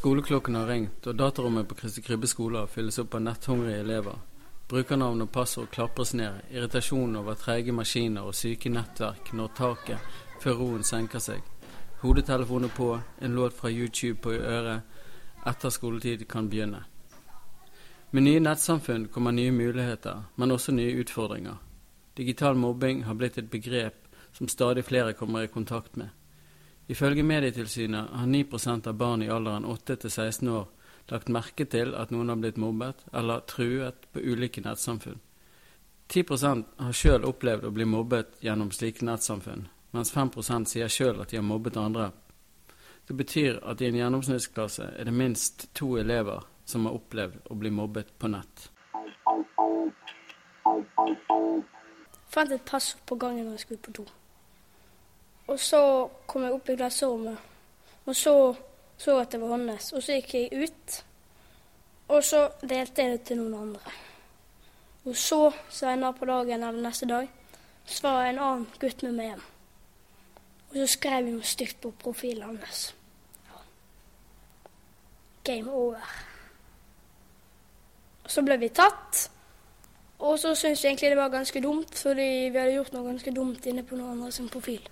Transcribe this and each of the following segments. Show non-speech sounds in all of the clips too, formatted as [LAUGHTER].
Skoleklokken har ringt, og datarommet på Kristi Krybbe skole fylles opp av netthungrige elever. Brukernavn og passord klapres ned, irritasjon over trege maskiner og syke nettverk når taket før roen senker seg. Hodetelefoner på, en låt fra YouTube på øret. Etter skoletid kan begynne. Med nye nettsamfunn kommer nye muligheter, men også nye utfordringer. Digital mobbing har blitt et begrep som stadig flere kommer i kontakt med. Ifølge Medietilsynet har 9% av barn i alderen 8 til 16 år lagt merke til at noen har blitt mobbet eller truet på ulike nettsamfunn. 10% har sjøl opplevd å bli mobbet gjennom slike nettsamfunn, mens 5 sier sjøl at de har mobbet andre. Det betyr at i en gjennomsnittsklasse er det minst to elever som har opplevd å bli mobbet på nett. Fant et passord på gangen når jeg skulle på do. Og så kom jeg opp i klasserommet, og så så at det var hans. Og så gikk jeg ut, og så delte jeg det til noen andre. Og så, senere på dagen eller neste dag, så var en annen gutt med meg hjem. Og så skrev vi noe stygt på profilen hans. Ja. Game over. Og så ble vi tatt. Og så syntes jeg egentlig det var ganske dumt, fordi vi hadde gjort noe ganske dumt inne på noen andre sin profil.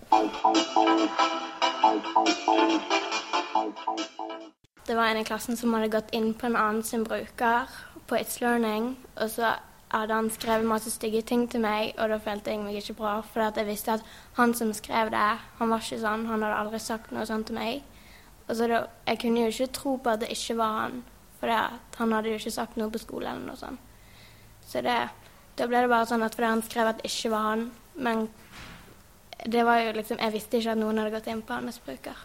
Det var en i klassen som hadde gått inn på en annen sin bruker på It's Learning, og så hadde han skrevet masse stygge ting til meg, og da følte jeg meg ikke bra, for jeg visste at han som skrev det, han var ikke sånn, han hadde aldri sagt noe sånt til meg. Og så da, Jeg kunne jo ikke tro på at det ikke var han, for han hadde jo ikke sagt noe på skolen eller noe sånt. Så det, da ble det bare sånn at fordi han skrev at det ikke var han, men det var jo liksom Jeg visste ikke at noen hadde gått inn på hans bruker.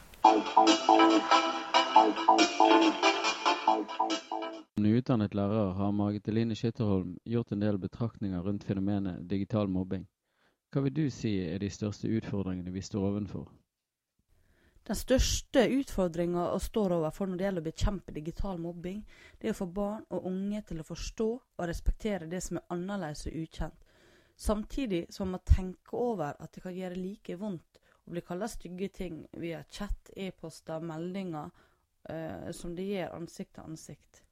Nyutdannet lærer har Margit Eline Skytterholm gjort en del betraktninger rundt fenomenet digital mobbing. Hva vil du si er de største utfordringene vi står ovenfor? Den største utfordringa vi står overfor når det gjelder å bekjempe digital mobbing, det er å få barn og unge til å forstå og respektere det som er annerledes og ukjent. Samtidig som man tenker over at det kan gjøre like vondt å bli kalt stygge ting via chat, e-poster, meldinger, eh, som det gjør ansikt til ansikt.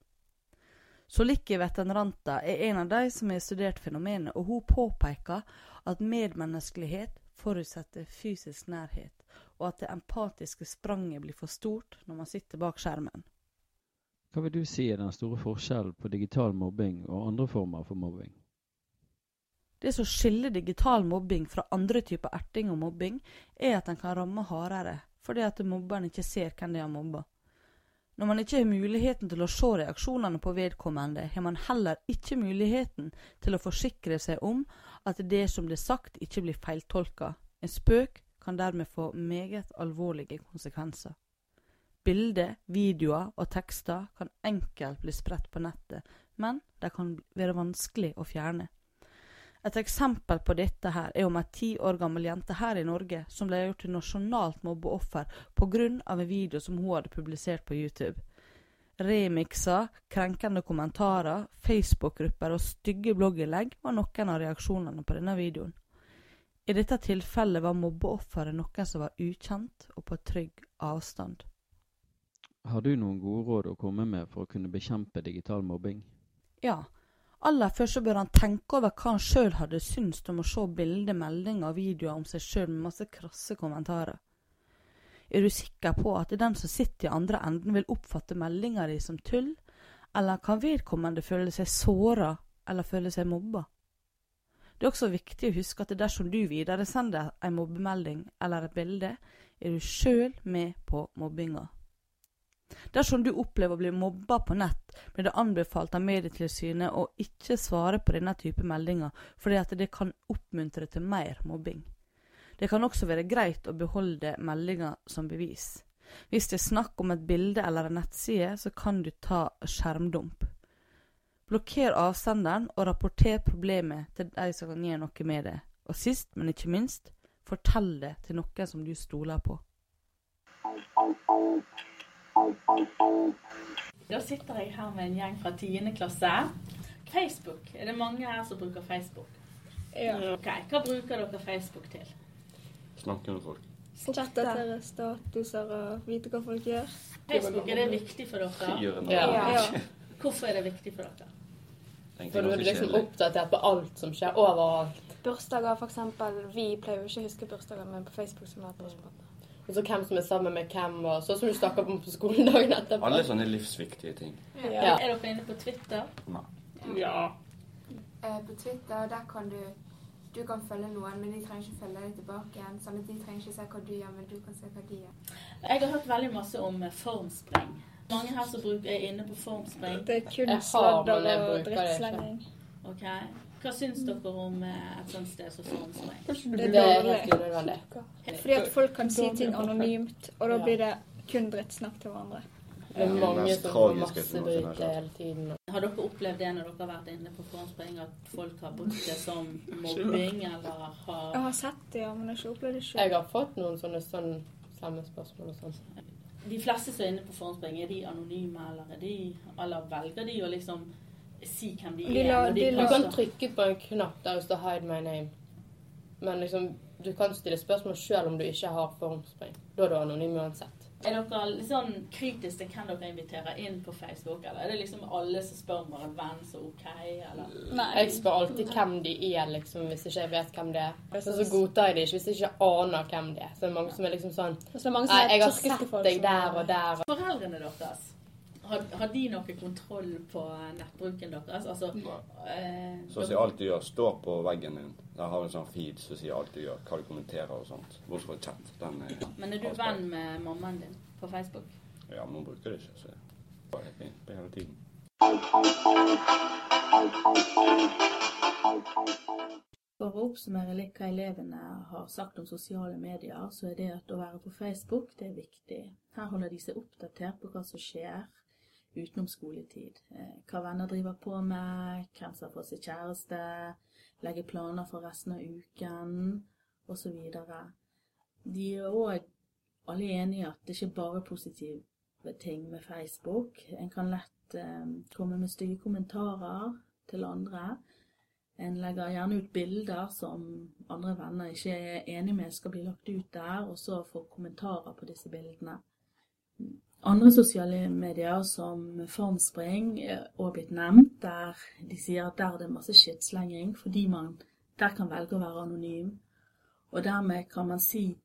Solikki Vetenranta er en av de som har studert fenomenet, og hun påpeker at medmenneskelighet forutsetter fysisk nærhet og at det empatiske spranget blir for stort når man sitter bak skjermen. Hva vil du si er den store forskjellen på digital mobbing og andre former for mobbing? Det som skiller digital mobbing fra andre typer erting og mobbing, er at den kan ramme hardere, fordi at mobberen ikke ser hvem de har mobba. Når man ikke har muligheten til å se reaksjonene på vedkommende, har man heller ikke muligheten til å forsikre seg om at det som blir sagt, ikke blir feiltolka. En spøk kan dermed få meget alvorlige konsekvenser. Bilder, videoer og tekster kan enkelt bli spredt på nettet, men de kan være vanskelig å fjerne. Et eksempel på dette her er om ei ti år gammel jente her i Norge som ble gjort til nasjonalt mobbeoffer pga. en video som hun hadde publisert på YouTube. Remikser, krenkende kommentarer, Facebook-grupper og stygge blogginnlegg var noen av reaksjonene på denne videoen. I dette tilfellet var mobbeofferet noen som var ukjent og på trygg avstand. Har du noen gode råd å komme med for å kunne bekjempe digital mobbing? Ja. Aller først så bør han tenke over hva han sjøl hadde syntes om å se bilder, meldinger og videoer om seg sjøl med masse krasse kommentarer. Er du sikker på at den som sitter i andre enden vil oppfatte meldinga di som tull, eller kan vedkommende føle seg såra eller føle seg mobba? Det er også viktig å huske at dersom du videresender en mobbemelding eller et bilde, er du sjøl med på mobbinga. Dersom du opplever å bli mobba på nett, blir det anbefalt av Medietilsynet å ikke svare på denne type meldinger, fordi at det kan oppmuntre til mer mobbing. Det kan også være greit å beholde meldinga som bevis. Hvis det er snakk om et bilde eller en nettside, så kan du ta skjermdump. Blokker avsenderen og rapporter problemet til de som kan gjøre noe med det. Og sist, men ikke minst, fortell det til noen som du stoler på. Da sitter jeg her med en gjeng fra 10. klasse. Facebook. Er det mange her som bruker Facebook? Ja. Okay. Hva bruker dere Facebook til? Snakke med folk. Oppdatere statuser og vite hva folk gjør. Facebook, Er det viktig for dere? Ja. Ja. [LAUGHS] Hvorfor er det viktig for dere? For du er liksom oppdatert på alt som skjer overalt. Bursdager, eksempel. Vi pleier jo ikke å huske bursdager, men på Facebook som er det. Og så hvem som er sammen med hvem, og sånn som du snakker om på skolen dagen etterpå. Alle sånne livsviktige ting. Ja. Er dere inne på Twitter? Nei. Ja. Eh, på Twitter, der kan du Du kan følge noen, men de trenger ikke følge deg tilbake igjen. Sånn at de trenger ikke se hva du gjør, men du kan se hva de gjør. Jeg har hørt veldig masse om formspring. Mange her som bruker, er inne på formspring. Det er kun sladder og drittslenging. Ok. Hva syns dere om eh, et sånt sted som formspreng? Det er Det er dårlig. Fordi at folk kan si ting anonymt, og da blir det kun drittsnakk til hverandre. Det er mange som får masse som har drit skjedd. hele tiden. Har dere opplevd det når dere har vært inne på forhåndspoeng, at folk har brukt det som mobbing, eller har Jeg har sett det, ja, men jeg har ikke opplevd det Jeg har fått noen sånne sånn samme spørsmål og sånn. De fleste som er inne på forhåndspoeng, er de anonyme, eller er de Eller velger de å liksom si hvem de, De er? la- de de Du kan trykke på en knapp der det står 'hide my name'. Men liksom, du kan stille spørsmål sjøl om du ikke har formspring. Da er du anonym uansett. Er dere litt sånn kritiske til hvem dere inviterer inn på Facebook, eller er det liksom alle som spør om en venn, så OK, eller Nei. Jeg spør alltid hvem de er, liksom, hvis ikke jeg vet hvem det er. Så, så godtar jeg det ikke hvis jeg ikke aner hvem det er. Så det er mange som er liksom sånn er Nei, jeg har sett deg der og der. Foreldrene deres, har, har de noe kontroll på nettbruken deres? Altså eh, Så sier alt du gjør, står på veggen din. Der har du en sånn feed som sier alt du gjør, hva du kommenterer og sånt. Bortsett fra chat. Den er Men er du venn med mammaen din på Facebook? Ja, men hun bruker det ikke, så det er helt fint på hele tiden. For å oppsummere litt hva elevene har sagt om sosiale medier, så er det at å være på Facebook, det er viktig. Her holder de seg oppdatert på hva som skjer utenom skoletid. Eh, Hva venner driver på med, hvem som har fått seg kjæreste, legge planer for resten av uken, osv. De er òg alle enige i at det ikke bare er positive ting med Facebook. En kan lett eh, komme med stygge kommentarer til andre. En legger gjerne ut bilder som andre venner ikke er enig med skal bli lagt ut der, og så får kommentarer på disse bildene. Andre sosiale medier som Formspring er også blitt nevnt, der de sier at der er det masse skittslenging, fordi man der kan velge å være anonym. Og dermed kan man si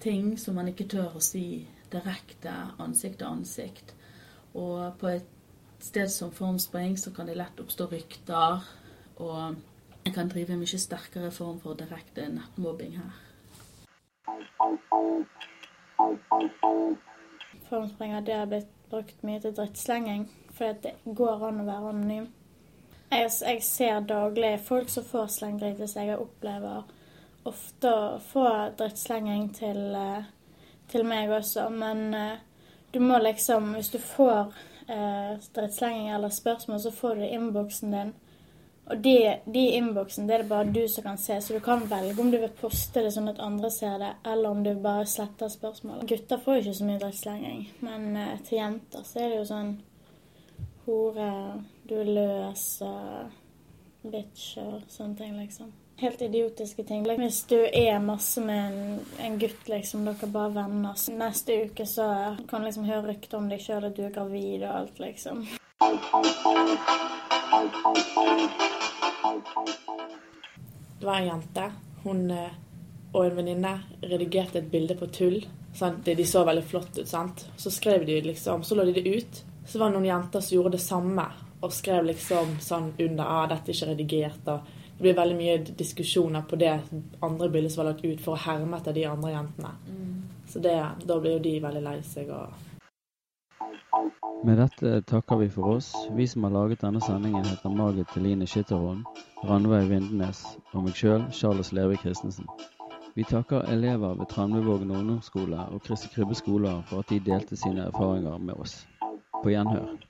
ting som man ikke tør å si direkte ansikt til ansikt. Og på et sted som Formspring så kan det lett oppstå rykter, og en kan drive en mye sterkere form for direkte nettmobbing her. Formsprenger det har blitt brukt mye til drittslenging, fordi det går an å være anonym. Jeg, jeg ser daglig folk som får slengdrit hvis jeg opplever ofte å få drittslenging til, eh, til meg også, men eh, du må liksom Hvis du får eh, drittslenging eller spørsmål, så får du det i innboksen din. Og de, de innboksen det er det bare du som kan se, så du kan velge om du vil poste det sånn at andre ser det, eller om du bare sletter spørsmål. Gutter får jo ikke så mye drittslenging, men eh, til jenter så er det jo sånn hore, du er løs og bitch og sånne ting, liksom. Helt idiotiske ting. Hvis du er masse med en, en gutt, liksom, dere er bare venner, så neste uke så kan du liksom høre rykter om deg sjøl at du er gravid og alt, liksom. Det var en jente. Hun eh, og en venninne redigerte et bilde på tull. Sant? De så veldig flott ut. sant? Så skrev de liksom, så lå de det ut. Så var det noen jenter som gjorde det samme og skrev liksom sånn under ah, 'Dette er ikke redigert'. og Det blir veldig mye diskusjoner på det andre bildet som var lagt ut, for å herme etter de andre jentene. Så det, da blir jo de veldig lei seg. og Med dette takker vi for oss. Vi som har laget denne sendingen heter Margit Eline Skytterholm, Randveig Vindenes og meg sjøl, Charles Levi Christensen. Vi takker elever ved Tranmevågen ungdomsskole og Kristi Krybbe skoler for at de delte sine erfaringer med oss. På gjenhør.